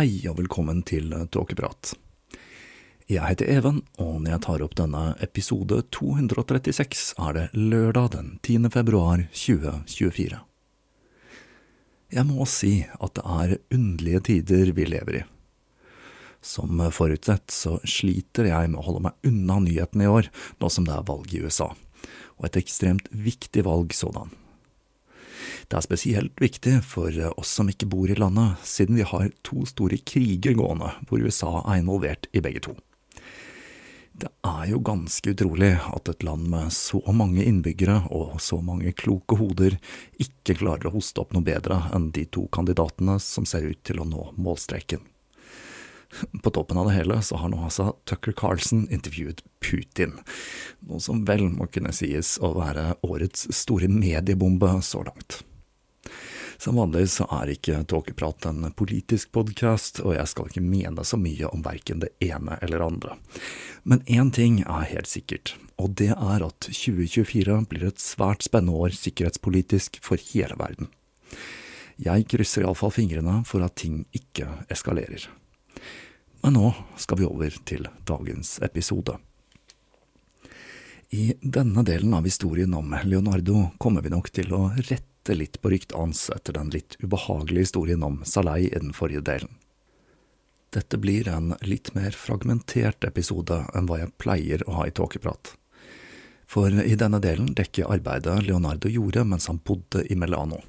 Hei og velkommen til Tåkeprat. Jeg heter Even, og når jeg tar opp denne episode 236, er det lørdag den 10. februar 2024. Jeg må si at det er underlige tider vi lever i. Som forutsett så sliter jeg med å holde meg unna nyhetene i år, nå som det er valg i USA, og et ekstremt viktig valg sådan. Det er spesielt viktig for oss som ikke bor i landet, siden vi har to store kriger gående hvor USA er involvert i begge to. Det er jo ganske utrolig at et land med så mange innbyggere og så mange kloke hoder ikke klarer å hoste opp noe bedre enn de to kandidatene som ser ut til å nå målstreken. På toppen av det hele så har nå altså Tucker Carlson intervjuet Putin, noe som vel må kunne sies å være årets store mediebombe så langt. Som vanlig så er ikke Tåkeprat en politisk podkast, og jeg skal ikke mene så mye om verken det ene eller andre. Men én ting er helt sikkert, og det er at 2024 blir et svært spennende år sikkerhetspolitisk for hele verden. Jeg krysser iallfall fingrene for at ting ikke eskalerer. Men nå skal vi over til dagens episode. I denne delen av historien om Leonardo kommer vi nok til å rette litt på ryktet hans etter den litt ubehagelige historien om Salei i den forrige delen. Dette blir en litt mer fragmentert episode enn hva jeg pleier å ha i tåkeprat. For i denne delen dekker arbeidet Leonardo gjorde mens han bodde i Melano,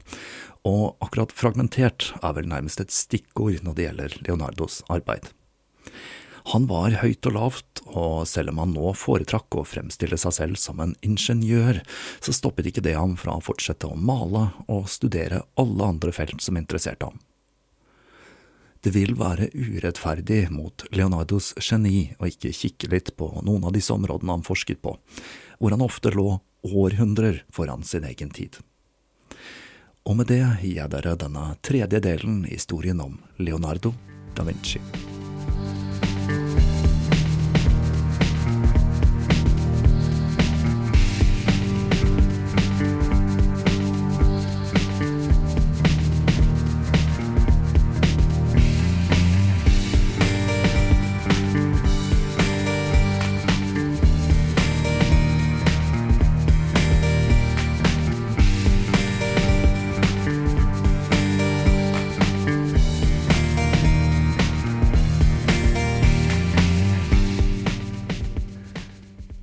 og akkurat fragmentert er vel nærmest et stikkord når det gjelder Leonardos arbeid. Han var høyt og lavt, og selv om han nå foretrakk å fremstille seg selv som en ingeniør, så stoppet ikke det ham fra å fortsette å male og studere alle andre felt som interesserte ham. Det vil være urettferdig mot Leonardos geni å ikke kikke litt på noen av disse områdene han forsket på, hvor han ofte lå århundrer foran sin egen tid. Og med det gir jeg dere denne tredje delen i historien om Leonardo da Vinci.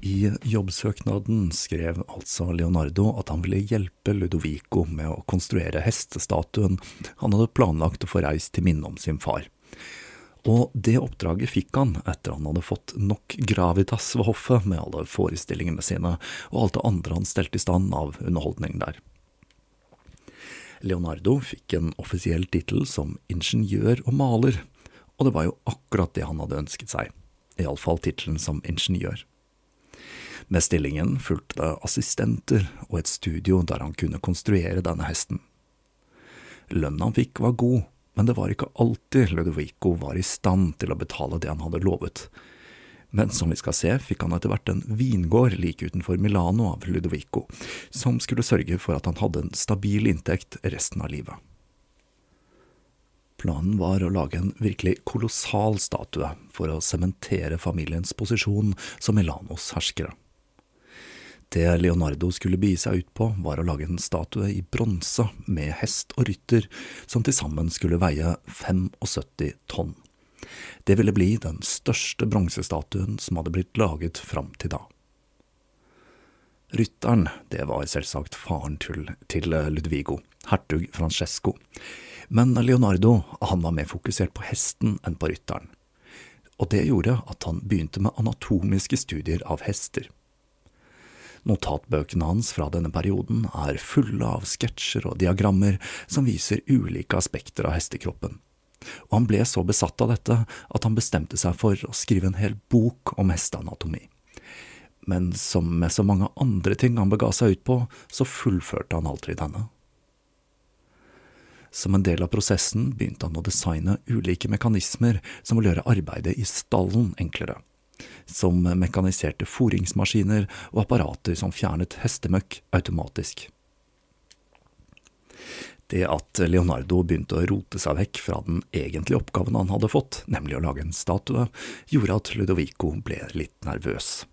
I jobbsøknaden skrev altså Leonardo at han ville hjelpe Ludovico med å konstruere hestestatuen han hadde planlagt å få reist til minne om sin far. Og det oppdraget fikk han etter han hadde fått nok gravitas ved hoffet med alle forestillingene sine og alt det andre han stelte i stand av underholdning der. Leonardo fikk en offisiell tittel som ingeniør og maler, Og det var jo akkurat det han hadde ønsket seg, iallfall tittelen som ingeniør. Med stillingen fulgte det assistenter og et studio der han kunne konstruere denne hesten. Lønnen han fikk var god, men det var ikke alltid Ludovico var i stand til å betale det han hadde lovet. Men som vi skal se, fikk han etter hvert en vingård like utenfor Milano av Ludovico, som skulle sørge for at han hadde en stabil inntekt resten av livet. Planen var å lage en virkelig kolossal statue for å sementere familiens posisjon som Milanos herskere. Det Leonardo skulle begi seg ut på, var å lage en statue i bronse med hest og rytter som til sammen skulle veie 75 tonn. Det ville bli den største bronsestatuen som hadde blitt laget fram til da. Rytteren, det var selvsagt faren til, til Ludvigo, hertug Francesco, men Leonardo han var mer fokusert på hesten enn på rytteren, og det gjorde at han begynte med anatomiske studier av hester. Notatbøkene hans fra denne perioden er fulle av sketsjer og diagrammer som viser ulike aspekter av hestekroppen, og han ble så besatt av dette at han bestemte seg for å skrive en hel bok om hesteanatomi. Men som med så mange andre ting han bega seg ut på, så fullførte han aldri denne. Som en del av prosessen begynte han å designe ulike mekanismer som vil gjøre arbeidet i stallen enklere, som mekaniserte foringsmaskiner og apparater som fjernet hestemøkk automatisk. Det at Leonardo begynte å rote seg vekk fra den egentlige oppgaven han hadde fått, nemlig å lage en statue, gjorde at Ludovico ble litt nervøs.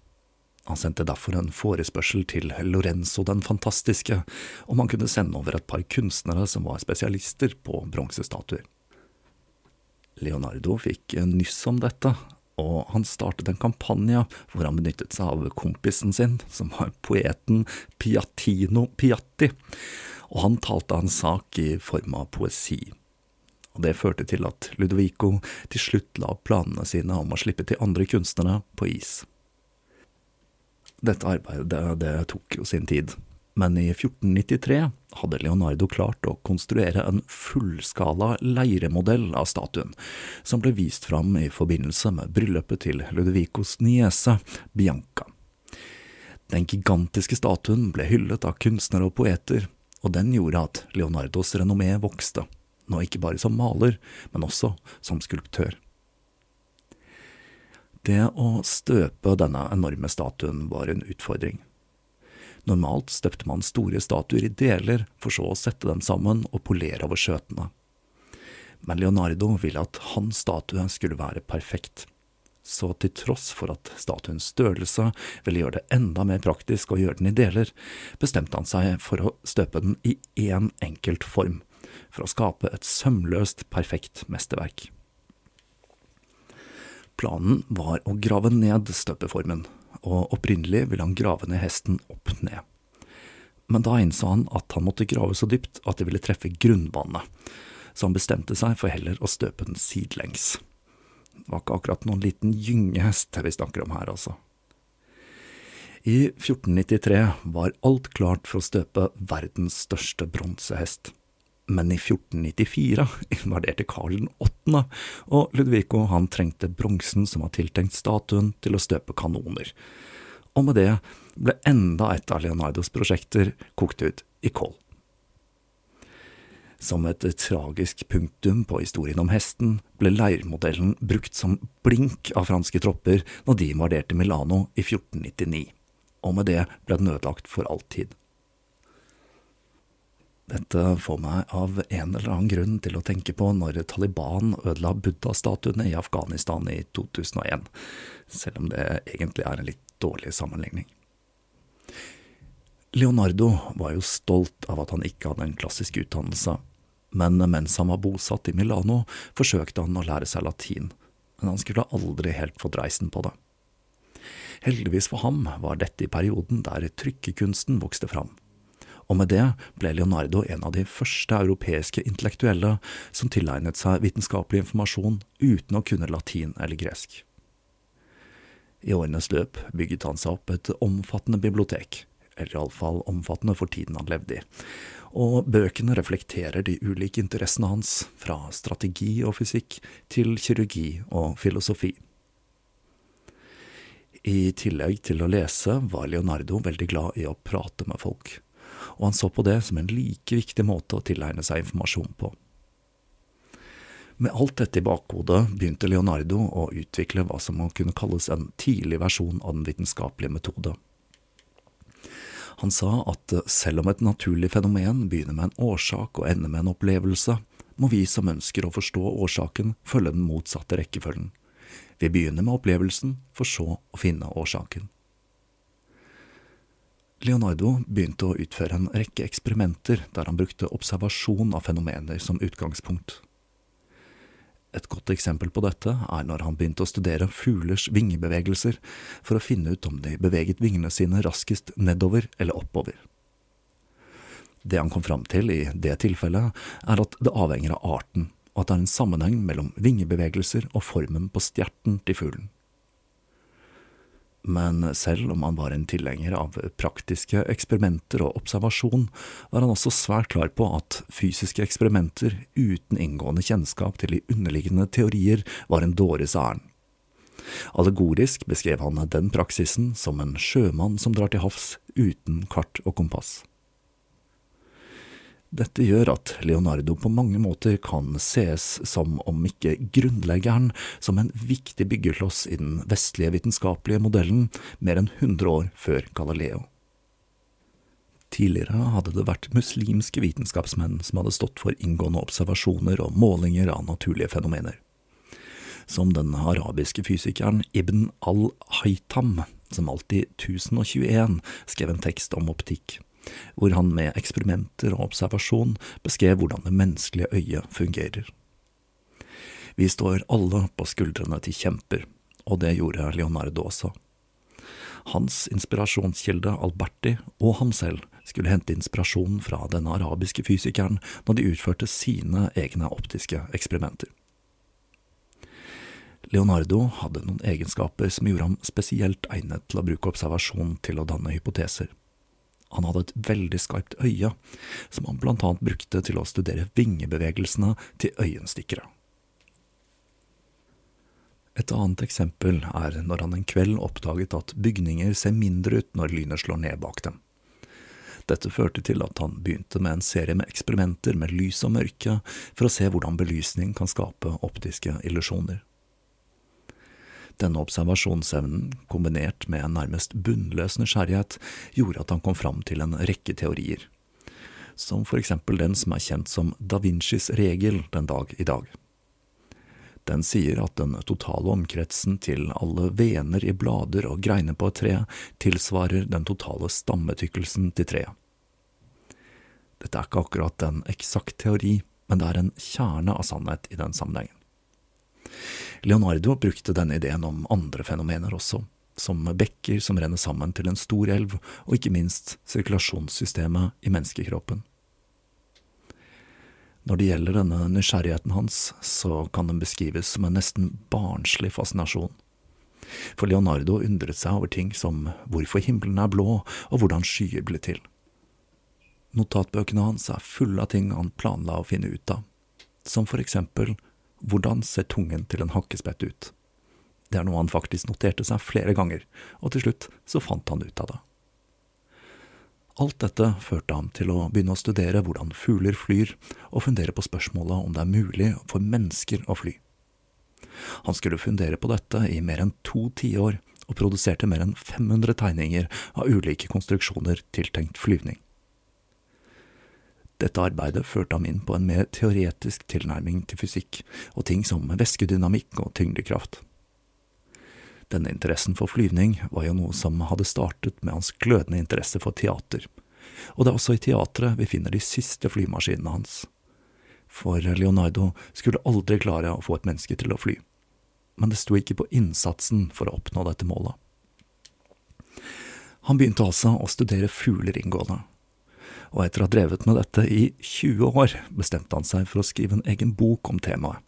Han sendte derfor en forespørsel til Lorenzo den fantastiske om han kunne sende over et par kunstnere som var spesialister på bronsestatuer. Leonardo fikk nyss om dette, og han startet en kampanje hvor han benyttet seg av kompisen sin, som var poeten Piatino Piatti, og han talte hans sak i form av poesi. Og Det førte til at Ludovico til slutt la planene sine om å slippe til andre kunstnere på is. Dette arbeidet det tok jo sin tid, men i 1493 hadde Leonardo klart å konstruere en fullskala leiremodell av statuen, som ble vist fram i forbindelse med bryllupet til Ludovicos niese, Bianca. Den gigantiske statuen ble hyllet av kunstnere og poeter, og den gjorde at Leonardos renommé vokste, nå ikke bare som maler, men også som skulptør. Det å støpe denne enorme statuen var en utfordring. Normalt støpte man store statuer i deler, for så å sette dem sammen og polere over skjøtene. Men Leonardo ville at hans statue skulle være perfekt. Så til tross for at statuens størrelse ville gjøre det enda mer praktisk å gjøre den i deler, bestemte han seg for å støpe den i én enkelt form, for å skape et sømløst, perfekt mesterverk. Planen var å grave ned støpeformen, og opprinnelig ville han grave ned hesten opp ned. Men da innså han at han måtte grave så dypt at det ville treffe grunnvannet, så han bestemte seg for heller å støpe den sidelengs. Det var ikke akkurat noen liten gyngehest vi snakker om her, altså. I 1493 var alt klart for å støpe verdens største bronsehest men i 1494 invaderte Karl 8., og Ludvico han trengte bronsen som var tiltenkt statuen, til å støpe kanoner. Og med det ble enda et av Leonardos prosjekter kokt ut i kål. Som et tragisk punktum på historien om hesten ble leirmodellen brukt som blink av franske tropper når de invaderte Milano i 1499, og med det ble den ødelagt for all tid. Dette får meg av en eller annen grunn til å tenke på når Taliban ødela buddha-statuene i Afghanistan i 2001, selv om det egentlig er en litt dårlig sammenligning. Leonardo var jo stolt av at han ikke hadde en klassisk utdannelse, men mens han var bosatt i Milano, forsøkte han å lære seg latin, men han skulle aldri helt fått reisen på det. Heldigvis for ham var dette i perioden der trykkekunsten vokste fram og med det ble Leonardo en av de første europeiske intellektuelle som tilegnet seg vitenskapelig informasjon uten å kunne latin eller gresk. I årenes løp bygget han seg opp et omfattende bibliotek, eller iallfall omfattende for tiden han levde i, og bøkene reflekterer de ulike interessene hans, fra strategi og fysikk til kirurgi og filosofi. I tillegg til å lese var Leonardo veldig glad i å prate med folk, og han så på det som en like viktig måte å tilegne seg informasjon på. Med alt dette i bakhodet begynte Leonardo å utvikle hva som må kunne kalles en tidlig versjon av den vitenskapelige metode. Han sa at selv om et naturlig fenomen begynner med en årsak og ender med en opplevelse, må vi som ønsker å forstå årsaken, følge den motsatte rekkefølgen. Vi begynner med opplevelsen, for så å finne årsaken. Leonardo begynte å utføre en rekke eksperimenter der han brukte observasjon av fenomener som utgangspunkt. Et godt eksempel på dette er når han begynte å studere fuglers vingebevegelser for å finne ut om de beveget vingene sine raskest nedover eller oppover. Det han kom fram til i det tilfellet, er at det avhenger av arten, og at det er en sammenheng mellom vingebevegelser og formen på stjerten til fuglen men selv om han var en tilhenger av praktiske eksperimenter og observasjon, var han også svært klar på at fysiske eksperimenter uten inngående kjennskap til de underliggende teorier var en dåres ærend. Allegorisk beskrev han den praksisen som en sjømann som drar til havs uten kart og kompass. Dette gjør at Leonardo på mange måter kan ses som, om ikke grunnleggeren, som en viktig byggekloss i den vestlige vitenskapelige modellen mer enn 100 år før Galileo. Tidligere hadde det vært muslimske vitenskapsmenn som hadde stått for inngående observasjoner og målinger av naturlige fenomener. Som den arabiske fysikeren Ibn al-Haytam, som alltid 1021 skrev en tekst om optikk hvor han med eksperimenter og observasjon beskrev hvordan det menneskelige øyet fungerer. Vi står alle på skuldrene til kjemper, og det gjorde Leonardo også. Hans inspirasjonskilde Alberti og ham selv skulle hente inspirasjon fra den arabiske fysikeren når de utførte sine egne optiske eksperimenter. Leonardo hadde noen egenskaper som gjorde ham spesielt egnet til å bruke observasjon til å danne hypoteser. Han hadde et veldig skarpt øye, som han blant annet brukte til å studere vingebevegelsene til øyenstikkere. Et annet eksempel er når han en kveld oppdaget at bygninger ser mindre ut når lynet slår ned bak dem. Dette førte til at han begynte med en serie med eksperimenter med lys og mørke for å se hvordan belysning kan skape optiske illusjoner. Denne observasjonsevnen, kombinert med en nærmest bunnløs nysgjerrighet, gjorde at han kom fram til en rekke teorier, som for eksempel den som er kjent som da Vincis regel den dag i dag. Den sier at den totale omkretsen til alle vener i blader og greiner på et tre tilsvarer den totale stammetykkelsen til treet. Dette er ikke akkurat en eksakt teori, men det er en kjerne av sannhet i den sammenhengen. Leonardo brukte denne ideen om andre fenomener også, som bekker som renner sammen til en stor elv, og ikke minst sirkulasjonssystemet i menneskekroppen. Når det gjelder denne nysgjerrigheten hans, så kan den beskrives som en nesten barnslig fascinasjon. For Leonardo undret seg over ting som hvorfor himmelen er blå, og hvordan skyer ble til. Notatbøkene hans er fulle av ting han planla å finne ut av, som for eksempel hvordan ser tungen til en hakkespett ut? Det er noe han faktisk noterte seg flere ganger, og til slutt så fant han ut av det. Alt dette førte ham til å begynne å studere hvordan fugler flyr, og fundere på spørsmålet om det er mulig for mennesker å fly. Han skulle fundere på dette i mer enn to tiår, og produserte mer enn 500 tegninger av ulike konstruksjoner tiltenkt flyvning. Dette arbeidet førte ham inn på en mer teoretisk tilnærming til fysikk og ting som væskedynamikk og tyngdekraft. Denne interessen for flyvning var jo noe som hadde startet med hans glødende interesse for teater, og det er også i teatret vi finner de siste flymaskinene hans. For Leonardo skulle aldri klare å få et menneske til å fly, men det sto ikke på innsatsen for å oppnå dette målet. Han begynte altså å studere fugler inngående, og etter å ha drevet med dette i 20 år, bestemte han seg for å skrive en egen bok om temaet.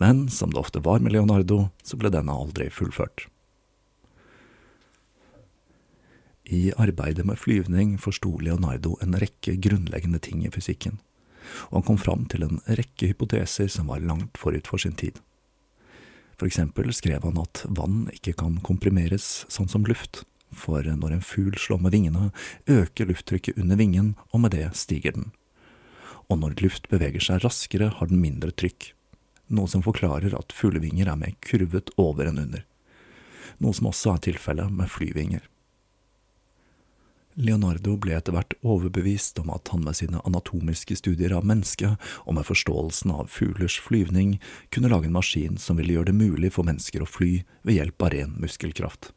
Men som det ofte var med Leonardo, så ble denne aldri fullført. I arbeidet med flyvning forsto Leonardo en rekke grunnleggende ting i fysikken, og han kom fram til en rekke hypoteser som var langt forut for sin tid. For eksempel skrev han at vann ikke kan komprimeres sånn som luft, for når en fugl slår med vingene, øker lufttrykket under vingen, og med det stiger den. Og når luft beveger seg raskere, har den mindre trykk, noe som forklarer at fuglevinger er mer kurvet over enn under, noe som også er tilfellet med flyvinger. Leonardo ble etter hvert overbevist om at han med sine anatomiske studier av mennesket og med forståelsen av fuglers flyvning kunne lage en maskin som ville gjøre det mulig for mennesker å fly ved hjelp av ren muskelkraft.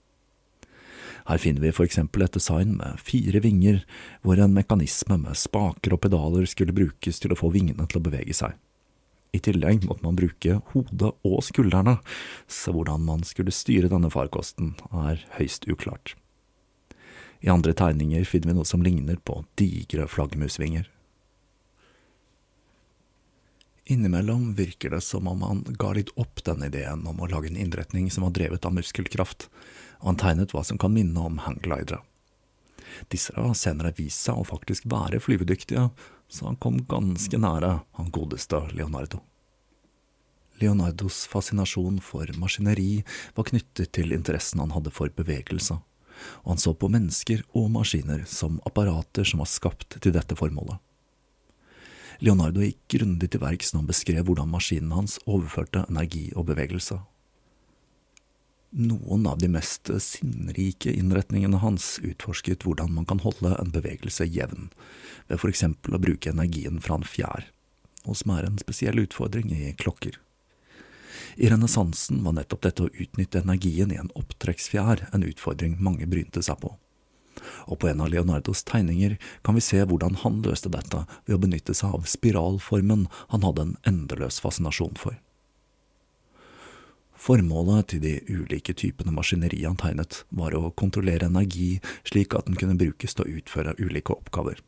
Her finner vi for eksempel et design med fire vinger, hvor en mekanisme med spaker og pedaler skulle brukes til å få vingene til å bevege seg. I tillegg måtte man bruke hodet og skuldrene, så hvordan man skulle styre denne farkosten er høyst uklart. I andre tegninger finner vi noe som ligner på digre flaggermusvinger. Innimellom virker det som om han ga litt opp denne ideen om å lage en innretning som var drevet av muskelkraft, og han tegnet hva som kan minne om hangglidere. Disse har senere vist seg å faktisk være flyvedyktige, så han kom ganske nære han godeste Leonardo. Leonardos fascinasjon for maskineri var knyttet til interessen han hadde for bevegelse og han så på mennesker og maskiner som apparater som var skapt til dette formålet. Leonardo gikk grundig til verks når han beskrev hvordan maskinen hans overførte energi og bevegelse. Noen av de mest sinnrike innretningene hans utforsket hvordan man kan holde en bevegelse jevn, ved for eksempel å bruke energien fra en fjær, noe som er en spesiell utfordring i klokker. I renessansen var nettopp dette å utnytte energien i en opptrekksfjær en utfordring mange brynte seg på. Og på en av Leonardos tegninger kan vi se hvordan han løste dette ved å benytte seg av spiralformen han hadde en endeløs fascinasjon for. Formålet til de ulike typene maskineri han tegnet, var å kontrollere energi slik at den kunne brukes til å utføre ulike oppgaver.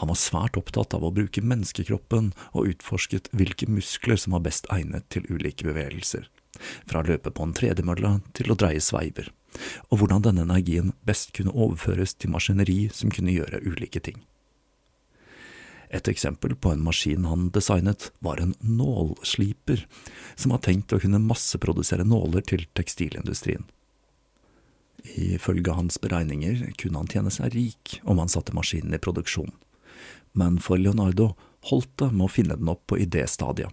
Han var svært opptatt av å bruke menneskekroppen, og utforsket hvilke muskler som var best egnet til ulike bevegelser, fra å løpe på en tredemølle til å dreie sveiver, og hvordan denne energien best kunne overføres til maskineri som kunne gjøre ulike ting. Et eksempel på en maskin han designet, var en nålsliper, som var tenkt å kunne masseprodusere nåler til tekstilindustrien. Ifølge hans beregninger kunne han tjene seg rik om han satte maskinen i produksjon, men for Leonardo holdt det med å finne den opp på idéstadiet,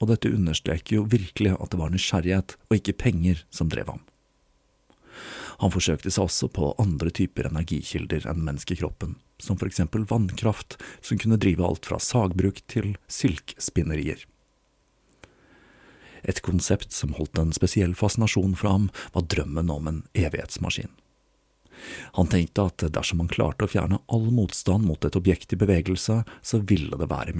og dette understreker jo virkelig at det var nysgjerrighet og ikke penger som drev ham. Han forsøkte seg også på andre typer energikilder enn menneskekroppen, som for eksempel vannkraft, som kunne drive alt fra sagbruk til silkspinnerier. Et konsept som holdt en spesiell fascinasjon for ham, var drømmen om en evighetsmaskin. Han tenkte at dersom han klarte å fjerne all motstand mot et objekt i bevegelse, så ville det være.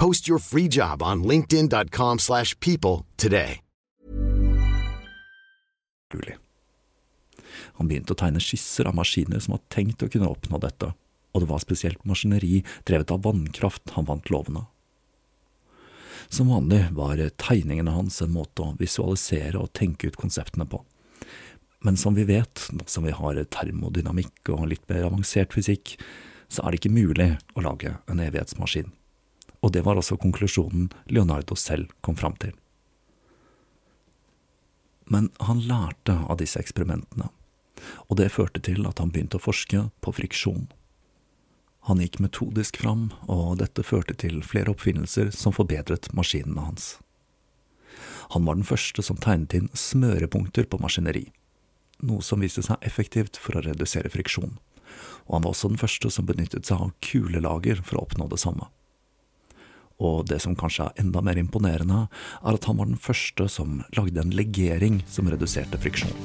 Post your free job on linkedin.com slash people today. Han begynte å tegne skisser av maskiner som var tenkt å kunne oppnå dette, og det var spesielt maskineri drevet av vannkraft han vant lovene. Som vanlig var tegningene hans en måte å visualisere og tenke ut konseptene på. Men som vi vet, nå som vi har termodynamikk og litt mer avansert fysikk, så er det ikke mulig å lage en evighetsmaskin. Og det var også konklusjonen Leonardo selv kom fram til. Men han lærte av disse eksperimentene, og det førte til at han begynte å forske på friksjon. Han gikk metodisk fram, og dette førte til flere oppfinnelser som forbedret maskinene hans. Han var den første som tegnet inn smørepunkter på maskineri, noe som viste seg effektivt for å redusere friksjon, og han var også den første som benyttet seg av kulelager for å oppnå det samme. Og det som kanskje er enda mer imponerende, er at han var den første som lagde en legering som reduserte friksjon.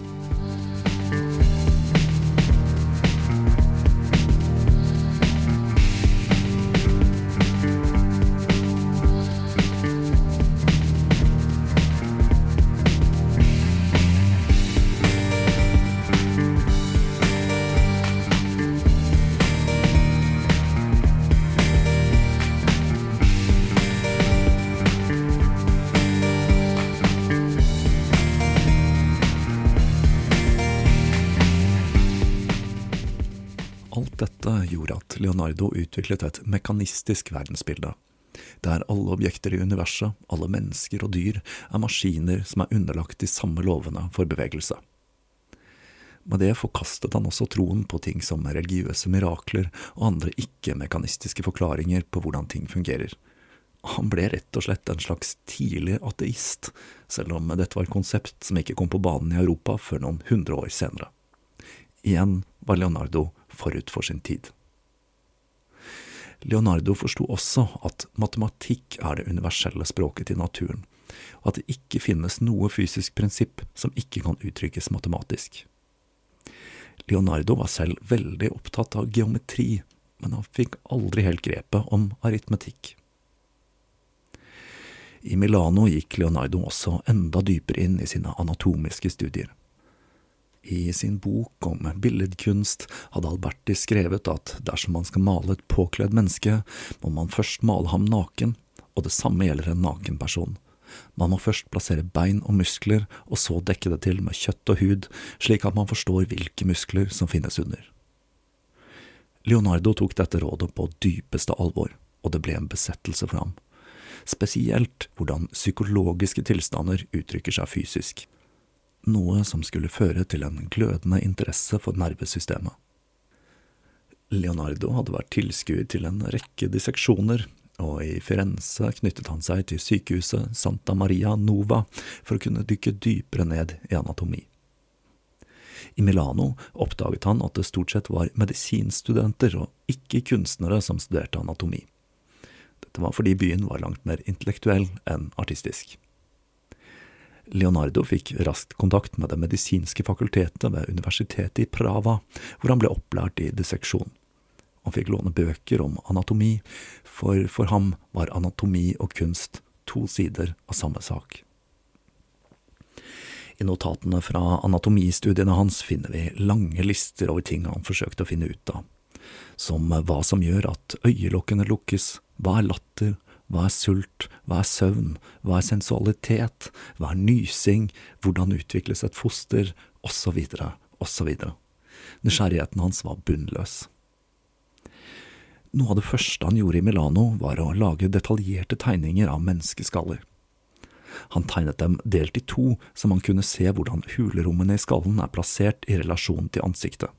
Leonardo utviklet et mekanistisk verdensbilde, der alle objekter i universet, alle mennesker og dyr, er maskiner som er underlagt de samme lovene for bevegelse. Med det forkastet han også troen på ting som religiøse mirakler og andre ikke-mekanistiske forklaringer på hvordan ting fungerer. Han ble rett og slett en slags tidlig ateist, selv om dette var et konsept som ikke kom på banen i Europa før noen hundre år senere. Igjen var Leonardo forut for sin tid. Leonardo forsto også at matematikk er det universelle språket til naturen, og at det ikke finnes noe fysisk prinsipp som ikke kan uttrykkes matematisk. Leonardo var selv veldig opptatt av geometri, men han fikk aldri helt grepet om aritmetikk. I Milano gikk Leonardo også enda dypere inn i sine anatomiske studier. I sin bok om billedkunst hadde Alberti skrevet at dersom man skal male et påkledd menneske, må man først male ham naken, og det samme gjelder en naken person. Man må først plassere bein og muskler, og så dekke det til med kjøtt og hud, slik at man forstår hvilke muskler som finnes under. Leonardo tok dette rådet på dypeste alvor, og det ble en besettelse for ham. Spesielt hvordan psykologiske tilstander uttrykker seg fysisk noe som skulle føre til en glødende interesse for nervesystemet. Leonardo hadde vært tilskuer til en rekke disseksjoner, og i Firenze knyttet han seg til sykehuset Santa Maria Nova for å kunne dykke dypere ned i anatomi. I Milano oppdaget han at det stort sett var medisinstudenter og ikke kunstnere som studerte anatomi. Dette var fordi byen var langt mer intellektuell enn artistisk. Leonardo fikk raskt kontakt med det medisinske fakultetet ved universitetet i Prava, hvor han ble opplært i disseksjon. Han fikk låne bøker om anatomi, for for ham var anatomi og kunst to sider av samme sak. I notatene fra anatomistudiene hans finner vi lange lister over ting han forsøkte å finne ut av, som hva som gjør at øyelokkene lukkes, hva er latter, hva er sult, hva er søvn, hva er sensualitet, hva er nysing, hvordan utvikles et foster, osv., osv. Nysgjerrigheten hans var bunnløs. Noe av det første han gjorde i Milano, var å lage detaljerte tegninger av menneskeskaller. Han tegnet dem delt i to, så man kunne se hvordan hulerommene i skallen er plassert i relasjon til ansiktet.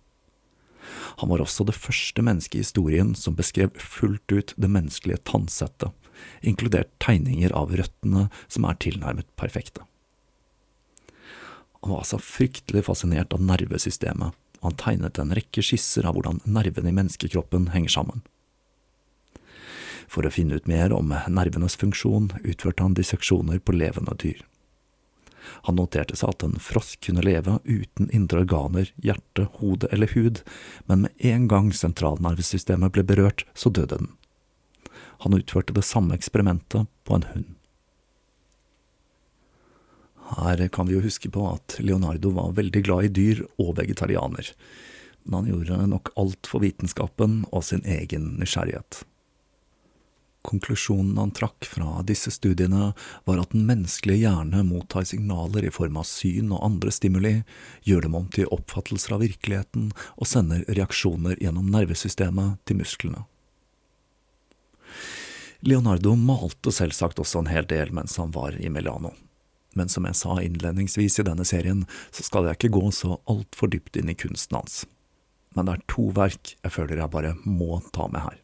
Han var også det første mennesket i historien som beskrev fullt ut det menneskelige tannsettet, inkludert tegninger av røttene som er tilnærmet perfekte. Han var altså fryktelig fascinert av nervesystemet, og han tegnet en rekke skisser av hvordan nervene i menneskekroppen henger sammen. For å finne ut mer om nervenes funksjon utførte han disseksjoner på levende dyr. Han noterte seg at en frosk kunne leve uten indre organer, hjerte, hode eller hud, men med en gang sentralnervesystemet ble berørt, så døde den. Han utførte det samme eksperimentet på en hund. Her kan vi jo huske på at Leonardo var veldig glad i dyr og vegetarianer, men han gjorde nok alt for vitenskapen og sin egen nysgjerrighet. Konklusjonen han trakk fra disse studiene, var at den menneskelige hjerne mottar signaler i form av syn og andre stimuli, gjør dem om til oppfattelser av virkeligheten og sender reaksjoner gjennom nervesystemet til musklene. Leonardo malte selvsagt også en hel del mens han var i Milano men som jeg sa innledningsvis i denne serien, så skal jeg ikke gå så altfor dypt inn i kunsten hans. Men det er to verk jeg føler jeg bare må ta med her.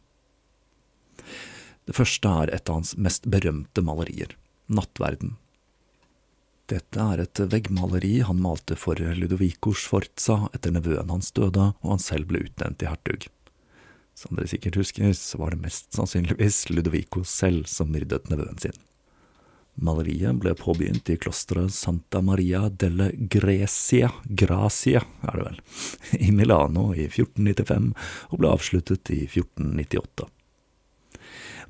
Det første er et av hans mest berømte malerier, Nattverden. Dette er et veggmaleri han malte for Ludovico Sforza etter nevøen hans døde og han selv ble utnevnt til hertug. Som dere sikkert husker, så var det mest sannsynligvis Ludovico selv som myrdet nevøen sin. Maleriet ble påbegynt i klosteret Santa Maria delle Grecia, Gracia er det vel, i Milano i 1495 og ble avsluttet i 1498.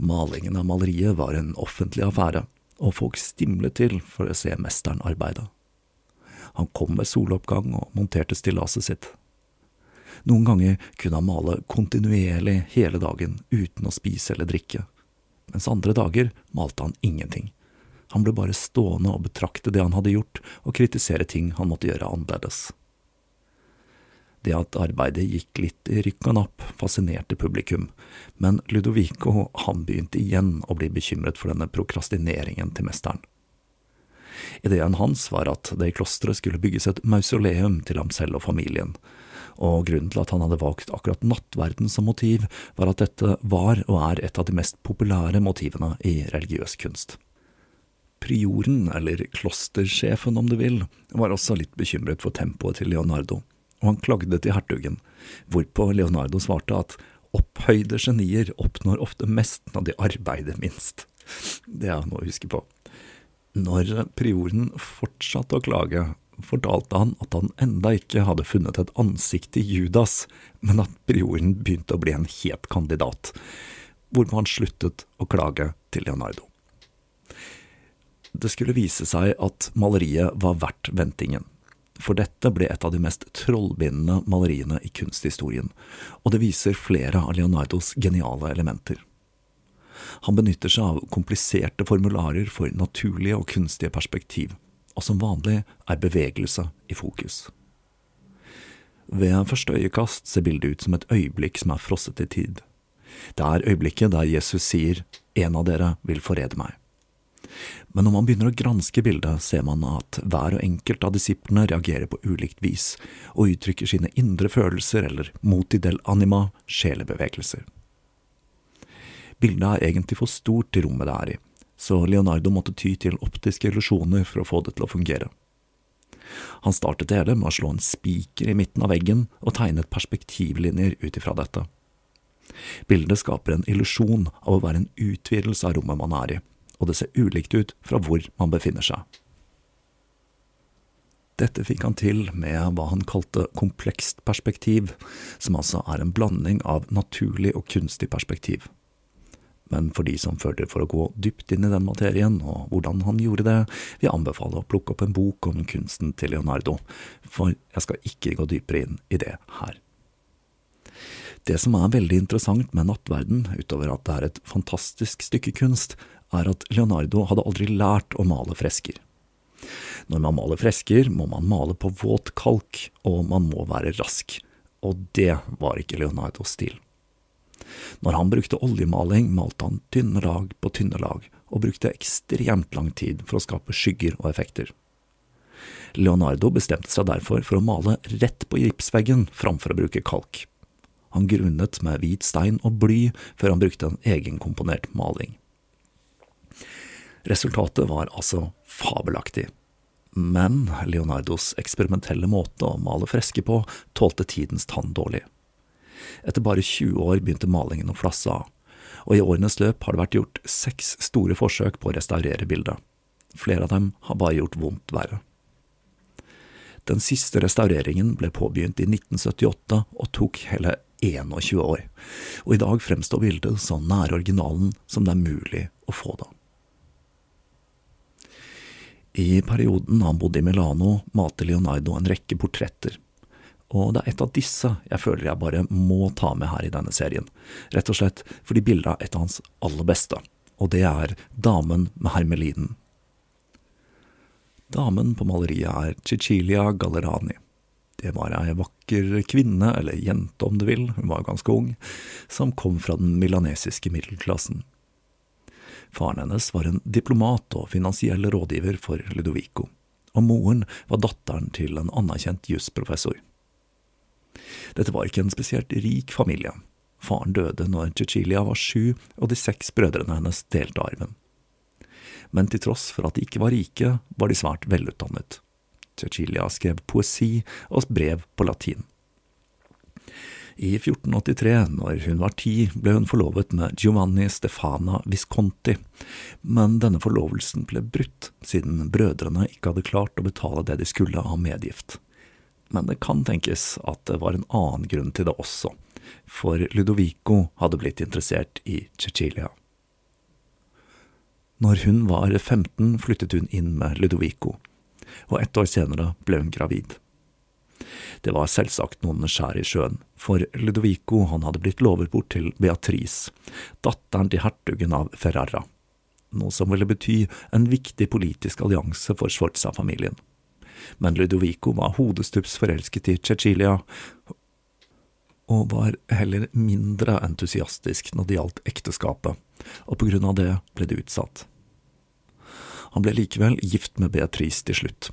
Malingen av maleriet var en offentlig affære, og folk stimlet til for å se mesteren arbeide. Han kom ved soloppgang og monterte stillaset sitt. Noen ganger kunne han male kontinuerlig hele dagen uten å spise eller drikke, mens andre dager malte han ingenting han ble bare stående og betrakte det han hadde gjort, og kritisere ting han måtte gjøre annerledes. Det at arbeidet gikk litt i rykk og napp, fascinerte publikum, men Ludovico han begynte igjen å bli bekymret for denne prokrastineringen til mesteren. Ideen hans var at det i klosteret skulle bygges et mausoleum til ham selv og familien, og grunnen til at han hadde valgt akkurat nattverden som motiv, var at dette var og er et av de mest populære motivene i religiøs kunst. Prioren, eller klostersjefen om du vil, var også litt bekymret for tempoet til Leonardo, og han klagde til hertugen, hvorpå Leonardo svarte at opphøyde genier oppnår ofte mest når de arbeider minst. Det er noe å huske på. Når prioren fortsatte å klage, fortalte han at han enda ikke hadde funnet et ansikt i Judas, men at prioren begynte å bli en het kandidat, hvorpå han sluttet å klage til Leonardo. Det skulle vise seg at maleriet var verdt ventingen. For dette ble et av de mest trollbindende maleriene i kunsthistorien, og det viser flere av Leonardos geniale elementer. Han benytter seg av kompliserte formularer for naturlige og kunstige perspektiv, og som vanlig er bevegelse i fokus. Ved første øyekast ser bildet ut som et øyeblikk som er frosset i tid. Det er øyeblikket der Jesus sier En av dere vil forrede meg. Men når man begynner å granske bildet, ser man at hver og enkelt av disiplene reagerer på ulikt vis, og uttrykker sine indre følelser eller moti del anima, sjelebevegelser. Bildet er egentlig for stort til rommet det er i, så Leonardo måtte ty til optiske illusjoner for å få det til å fungere. Han startet det hele med å slå en spiker i midten av veggen og tegnet perspektivlinjer ut ifra dette. Bildet skaper en illusjon av å være en utvidelse av rommet man er i, og det ser ulikt ut fra hvor man befinner seg. Dette fikk han til med hva han kalte komplekst perspektiv, som altså er en blanding av naturlig og kunstig perspektiv. Men for de som føler for å gå dypt inn i den materien, og hvordan han gjorde det, vil jeg anbefale å plukke opp en bok om kunsten til Leonardo, for jeg skal ikke gå dypere inn i det her. Det som er veldig interessant med Nattverden, utover at det er et fantastisk stykke kunst, er at Leonardo hadde aldri lært å male fresker. Når man maler fresker, må man male på våt kalk, og man må være rask, og det var ikke Leonardos stil. Når han brukte oljemaling, malte han tynne lag på tynne lag, og brukte ekstremt lang tid for å skape skygger og effekter. Leonardo bestemte seg derfor for å male rett på gipsveggen framfor å bruke kalk. Han grunnet med hvit stein og bly før han brukte en egenkomponert maling. Resultatet var altså fabelaktig. Men Leonardos eksperimentelle måte å male fresker på tålte tidens tann dårlig. Etter bare 20 år begynte malingen å flasse av, og i årenes løp har det vært gjort seks store forsøk på å restaurere bildet. Flere av dem har bare gjort vondt verre. Den siste restaureringen ble påbegynt i 1978 og tok hele 21 år, og i dag fremstår bildet så nær originalen som det er mulig å få det. I perioden han bodde i Milano, malte Leonardo en rekke portretter, og det er et av disse jeg føler jeg bare må ta med her i denne serien, rett og slett fordi bildet er et av hans aller beste, og det er Damen med hermelinen. Damen på maleriet er Cecilia Gallerani. Det var ei vakker kvinne, eller jente om du vil, hun var ganske ung, som kom fra den milanesiske middelklassen. Faren hennes var en diplomat og finansiell rådgiver for Ludovico, og moren var datteren til en anerkjent jusprofessor. Dette var ikke en spesielt rik familie. Faren døde når Cecilia var sju, og de seks brødrene hennes delte arven. Men til tross for at de ikke var rike, var de svært velutdannet. Cecilia skrev poesi og brev på latin. I 1483, når hun var ti, ble hun forlovet med Giovanni Stefana Visconti, men denne forlovelsen ble brutt siden brødrene ikke hadde klart å betale det de skulle av medgift. Men det kan tenkes at det var en annen grunn til det også, for Ludovico hadde blitt interessert i Cecilia. Når hun var 15, flyttet hun inn med Ludovico, og ett år senere ble hun gravid. Det var selvsagt noen skjær i sjøen, for Ludovico han hadde blitt lovet bort til Beatrice, datteren til hertugen av Ferrara, noe som ville bety en viktig politisk allianse for Sforza-familien. Men Ludovico var hodestups forelsket i Cecilia, og var heller mindre entusiastisk når det gjaldt ekteskapet, og på grunn av det ble det utsatt. Han ble likevel gift med Beatrice til slutt,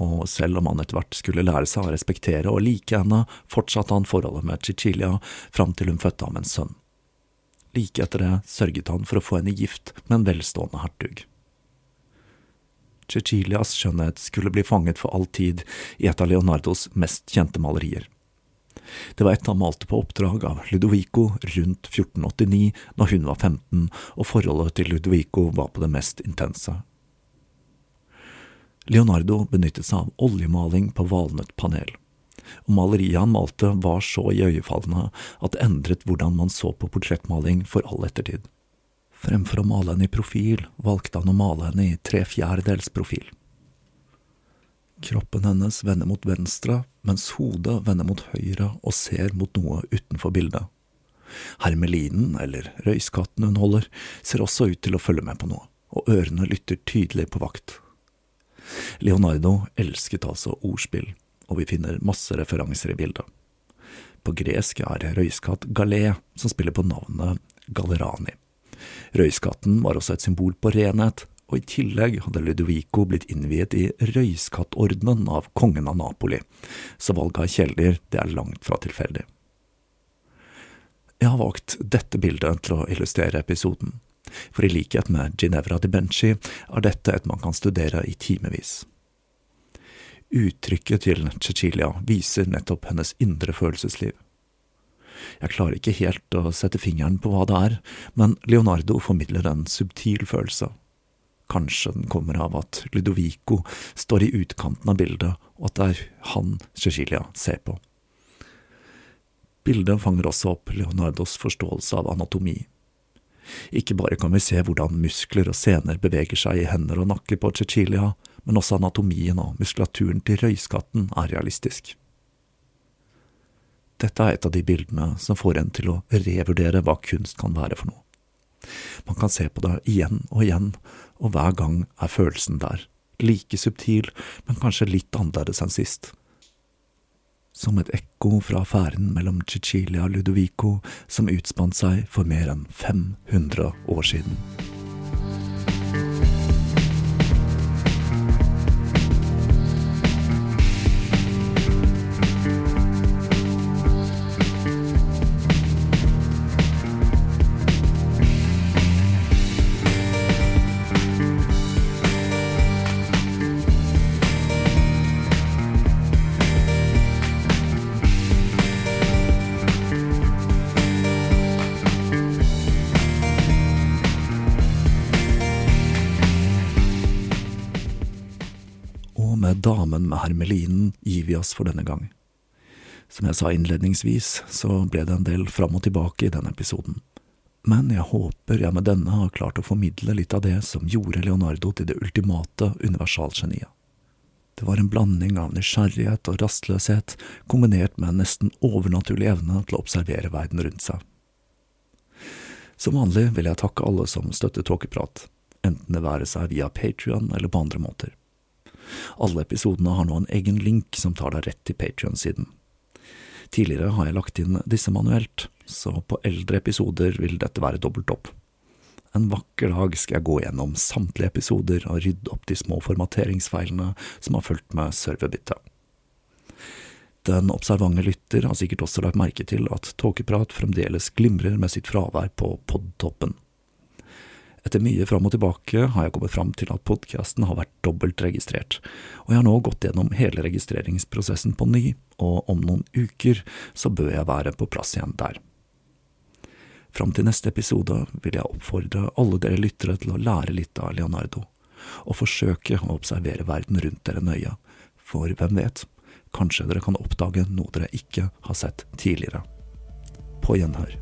og selv om han etter hvert skulle lære seg å respektere og like henne, fortsatte han forholdet med Cecilia fram til hun fødte ham en sønn. Like etter det sørget han for å få henne gift med en velstående hertug. Cecilias skjønnhet skulle bli fanget for all tid i et av Leonardos mest kjente malerier. Det var et han malte på oppdrag av Ludovico rundt 1489, når hun var 15 og forholdet til Ludovico var på det mest intense. Leonardo benyttet seg av oljemaling på valnøttpanel, og maleriet han malte var så iøynefallende at det endret hvordan man så på portrettmaling for all ettertid. Fremfor å male henne i profil, valgte han å male henne i tre fjerdedels profil. Kroppen hennes vender mot venstre, mens hodet vender mot høyre og ser mot noe utenfor bildet. Hermelinen, eller røyskatten hun holder, ser også ut til å følge med på noe, og ørene lytter tydelig på vakt. Leonardo elsket altså ordspill, og vi finner masse referanser i bildet. På gresk er røyskatt galé, som spiller på navnet Gallerani. Røyskatten var også et symbol på renhet, og i tillegg hadde Ludovico blitt innviet i røyskattordenen av kongen av Napoli, så valget av kjæledyr er langt fra tilfeldig. Jeg har valgt dette bildet til å illustrere episoden, for i likhet med Ginevra di Benci er dette et man kan studere i timevis. Uttrykket til Cecilia viser nettopp hennes indre følelsesliv. Jeg klarer ikke helt å sette fingeren på hva det er, men Leonardo formidler en subtil følelse. Kanskje den kommer av at Ludovico står i utkanten av bildet, og at det er han Cecilia ser på. Bildet fanger også opp Leonardos forståelse av anatomi. Ikke bare kan vi se hvordan muskler og sener beveger seg i hender og nakke på Cecilia, men også anatomien og muskulaturen til røyskatten er realistisk. Dette er et av de bildene som får en til å revurdere hva kunst kan være for noe. Man kan se på det igjen og igjen, og hver gang er følelsen der, like subtil, men kanskje litt annerledes enn sist som et ekko fra affæren mellom Cecilia og Ludovico som utspant seg for mer enn 500 år siden. Hermelinen gir vi oss for denne gang. Som jeg sa innledningsvis, så ble det en del fram og tilbake i denne episoden. Men jeg håper jeg med denne har klart å formidle litt av det som gjorde Leonardo til det ultimate universalgeniet. Det var en blanding av nysgjerrighet og rastløshet, kombinert med en nesten overnaturlig evne til å observere verden rundt seg. Som vanlig vil jeg takke alle som støtter Tåkeprat, enten det være seg via Patrion eller på andre måter. Alle episodene har nå en egen link som tar deg rett til Patrion-siden. Tidligere har jeg lagt inn disse manuelt, så på eldre episoder vil dette være dobbelt opp. En vakker dag skal jeg gå gjennom samtlige episoder og rydde opp de små formateringsfeilene som har fulgt med serverbyttet. Den observante lytter har sikkert også lagt merke til at Tåkeprat fremdeles glimrer med sitt fravær på podtoppen. Etter mye fram og tilbake har jeg kommet fram til at podkasten har vært dobbelt registrert, og jeg har nå gått gjennom hele registreringsprosessen på ny, og om noen uker så bør jeg være på plass igjen der. Fram til neste episode vil jeg oppfordre alle dere lyttere til å lære litt av Leonardo, og forsøke å observere verden rundt dere nøye, for hvem vet, kanskje dere kan oppdage noe dere ikke har sett tidligere. På gjenhør.